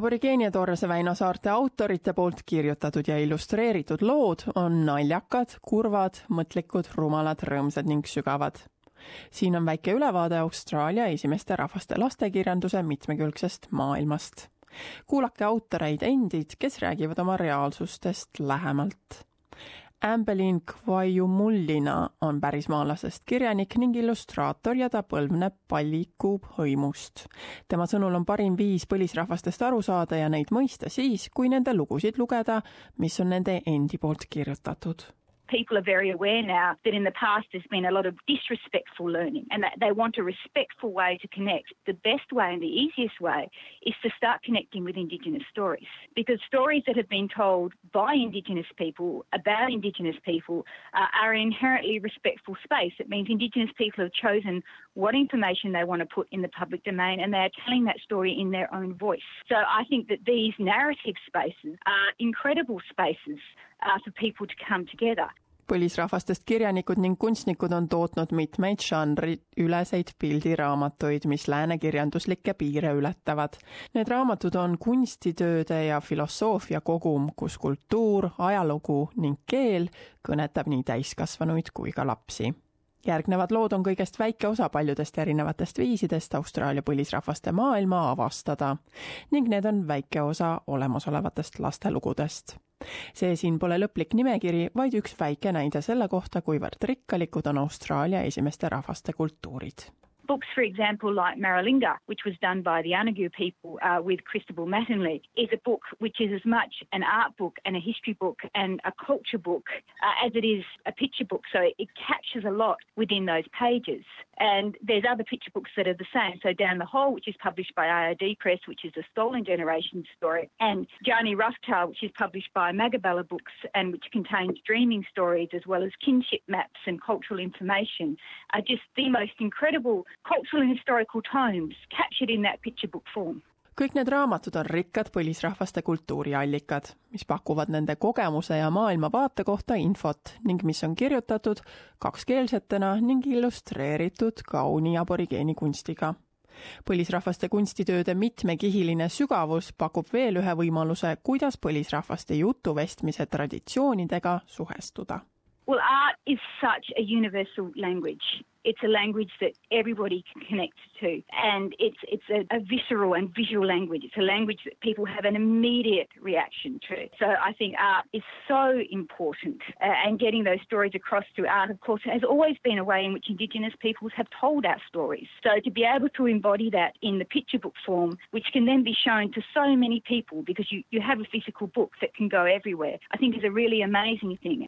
aborigeeni ja Torrese väinasaarte autorite poolt kirjutatud ja illustreeritud lood on naljakad, kurvad, mõtlikud, rumalad, rõõmsad ning sügavad. siin on väike ülevaade Austraalia esimeste rahvaste lastekirjanduse mitmekülgsest maailmast. kuulake autoreid endid, kes räägivad oma reaalsustest lähemalt Ambelin Kvajumullina on pärismaalasest kirjanik ning illustraator ja ta põlvneb Palliku hõimust. tema sõnul on parim viis põlisrahvastest aru saada ja neid mõista siis, kui nende lugusid lugeda, mis on nende endi poolt kirjutatud people are very aware now that in the past there's been a lot of disrespectful learning and that they want a respectful way to connect. The best way and the easiest way is to start connecting with Indigenous stories because stories that have been told by Indigenous people about Indigenous people uh, are an inherently respectful space. It means Indigenous people have chosen what information they want to put in the public domain and they are telling that story in their own voice. So I think that these narrative spaces are incredible spaces uh, for people to come together. Põlisrahvastest kirjanikud ning kunstnikud on tootnud mitmeid žanriüleseid pildiraamatuid, mis lääne kirjanduslikke piire ületavad. Need raamatud on kunstitööde ja filosoofia kogum, kus kultuur, ajalugu ning keel kõnetab nii täiskasvanuid kui ka lapsi järgnevad lood on kõigest väike osa paljudest erinevatest viisidest Austraalia põlisrahvaste maailma avastada ning need on väike osa olemasolevatest lastelugudest. See siin pole lõplik nimekiri, vaid üks väike näide selle kohta, kuivõrd rikkalikud on Austraalia esimeste rahvaste kultuurid Books, for example, like Maralinga, which was done by the Anagu people uh, with Christabel Mattingly, is a book which is as much an art book and a history book and a culture book uh, as it is a picture book. So it captures a lot within those pages. And there's other picture books that are the same. So Down the Hole, which is published by IRD Press, which is a Stolen Generation story, and Johnny Roughtail, which is published by Magabella Books and which contains dreaming stories as well as kinship maps and cultural information, are just the most incredible cultural and historical tomes captured in that picture book form. kõik need raamatud on rikkad põlisrahvaste kultuuriallikad, mis pakuvad nende kogemuse ja maailmavaate kohta infot ning mis on kirjutatud kakskeelsetena ning illustreeritud kauni aborigeeni kunstiga. põlisrahvaste kunstitööde mitmekihiline sügavus pakub veel ühe võimaluse, kuidas põlisrahvaste jutuvestmise traditsioonidega suhestuda. Well, art is such a universal language. It's a language that everybody can connect to, and it's it's a, a, visceral and visual language. It's a language that people have an immediate reaction to. So I think art is so important, uh, and getting those stories across through art, of course, has always been a way in which Indigenous peoples have told our stories. So to be able to embody that in the picture book form, which can then be shown to so many people, because you you have a physical book that can go everywhere, I think is a really amazing thing.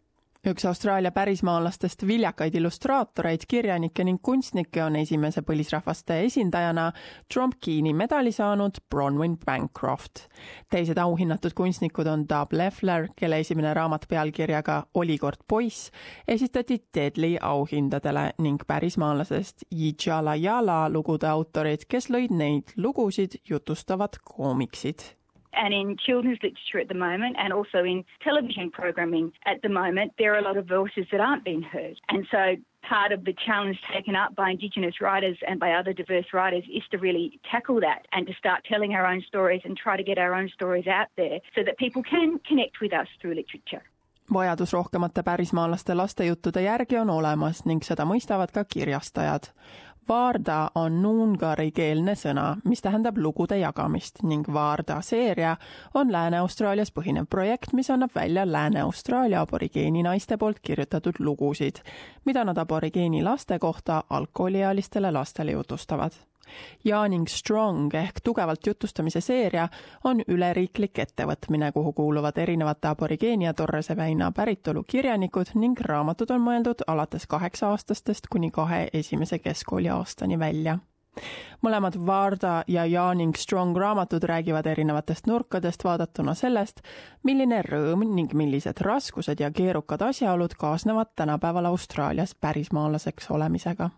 Üks Austraalia pärismaalastest viljakaid illustraatoreid, kirjanikke ning kunstnikke on esimese põlisrahvaste esindajana Trump Keeni medali saanud Bronwyn Bancroft. teised auhinnatud kunstnikud on Dub Leffler, kelle esimene raamat pealkirjaga Oli kord poiss esitati Deadly auhindadele ning pärismaalasest Yijala Yala lugude autorid, kes lõid neid lugusid jutustavad koomiksid and in children's literature at the moment, and also in television programming at the moment, there are a lot of voices that aren't being heard. And so part of the challenge taken up by Indigenous writers and by other diverse writers is to really tackle that and to start telling our own stories and try to get our own stories out there so that people can connect with us through literature. vajadus rohkemate pärismaalaste lastejuttude järgi on olemas ning seda mõistavad ka kirjastajad. Vaarda on nuungarikeelne sõna, mis tähendab lugude jagamist ning Vaarda seeria on Lääne-Austraalias põhinev projekt, mis annab välja Lääne-Austraalia aborigeeni naiste poolt kirjutatud lugusid, mida nad aborigeeni laste kohta algkooliealistele lastele jutustavad Jaaning Strong ehk tugevalt jutustamise seeria on üleriiklik ettevõtmine, kuhu kuuluvad erinevate aborigeeni ja Torrese väina päritolu kirjanikud ning raamatud on mõeldud alates kaheksa-aastastest kuni kahe esimese keskkooliaastani välja. Mõlemad Varda ja Jaaning Strong raamatud räägivad erinevatest nurkadest vaadatuna sellest, milline rõõm ning millised raskused ja keerukad asjaolud kaasnevad tänapäeval Austraalias pärismaalaseks olemisega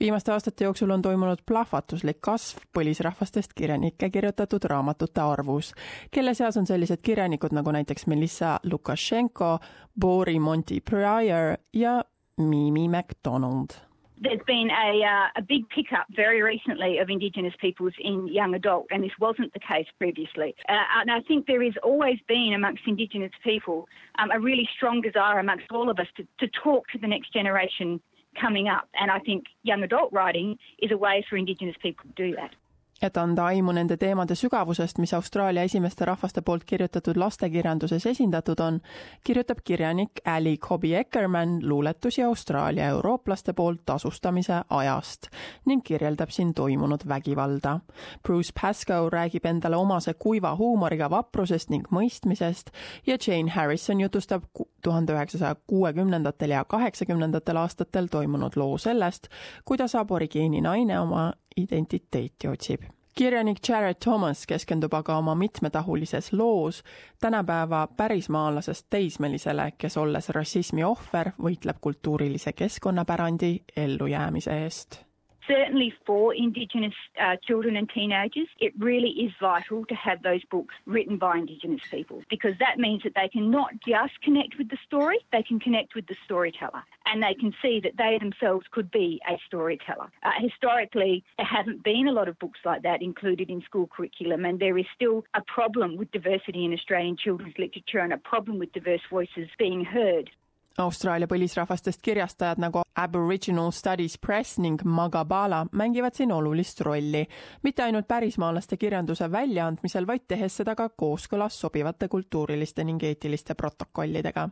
viimaste aastate jooksul on toimunud plahvatuslik kasv põlisrahvastest kirjanike kirjutatud raamatute arvus, kelle seas on sellised kirjanikud nagu näiteks Melissa Lukašenko, Bori Monty Pryor ja Mimi MacDonald There's been a, uh, a big pickup very recently of Indigenous peoples in young adult, and this wasn't the case previously. Uh, and I think there has always been amongst Indigenous people um, a really strong desire amongst all of us to, to talk to the next generation coming up. And I think young adult writing is a way for Indigenous people to do that. Et anda aimu nende teemade sügavusest, mis Austraalia esimeste rahvaste poolt kirjutatud lastekirjanduses esindatud on, kirjutab kirjanik Ali Cobby Eckermann luuletusi Austraalia eurooplaste poolt tasustamise ajast ning kirjeldab siin toimunud vägivalda. Bruce Pascoe räägib endale omase kuiva huumoriga vaprusest ning mõistmisest ja Jane Harrison jutustab tuhande üheksasaja kuuekümnendatel ja kaheksakümnendatel aastatel toimunud loo sellest, kuidas aborigeeni naine oma identiteeti otsib. Kirjanik Jared Thomas keskendub aga oma mitmetahulises loos tänapäeva pärismaalasest teismelisele, kes olles rassismi ohver, võitleb kultuurilise keskkonnapärandi ellujäämise eest certainly for Indigenous uh, children and teenagers, it really is vital to have those books written by Indigenous people because that means that they can not just connect with the story, they can connect with the storyteller and they can see that they themselves could be a storyteller. Uh, historically, there haven't been a lot of books like that included in school curriculum, and there is still a problem with diversity in Australian children's literature and a problem with diverse voices being heard. Austraalia põlisrahvastest kirjastajad nagu Aboriginal Studies Press ning Magabala mängivad siin olulist rolli, mitte ainult pärismaalaste kirjanduse väljaandmisel, vaid tehes seda ka kooskõlas sobivate kultuuriliste ning eetiliste protokollidega.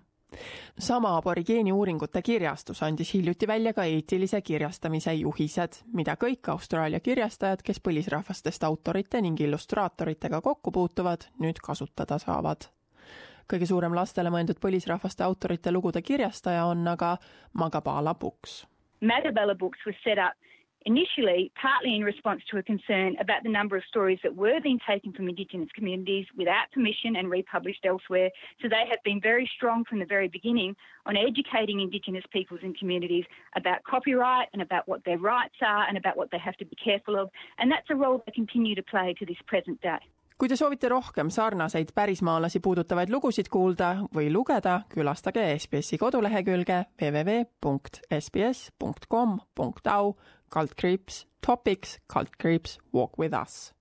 Sama aborigeeni uuringute kirjastus andis hiljuti välja ka eetilise kirjastamise juhised, mida kõik Austraalia kirjastajad, kes põlisrahvastest autorite ning illustraatoritega kokku puutuvad, nüüd kasutada saavad kõige suurem lastele mõeldud põlisrahvaste autorite lugude kirjastaja on aga Magabala Books. Magabala Books was set up initially partly in response to a concern about the number of stories that were being taken from Indigenous communities without permission and republished elsewhere. So they have been very strong from the very beginning on educating Indigenous peoples and communities about copyright and about what their rights are and about what they have to be careful of. And that's a role they continue to play to this present day. Kui te soovite rohkem sarnaseid pärismaalasi puudutavaid lugusid kuulda või lugeda, külastage SBS-i kodulehekülge www.sbs.com.au kaldkriips topics kaldkriips walk with us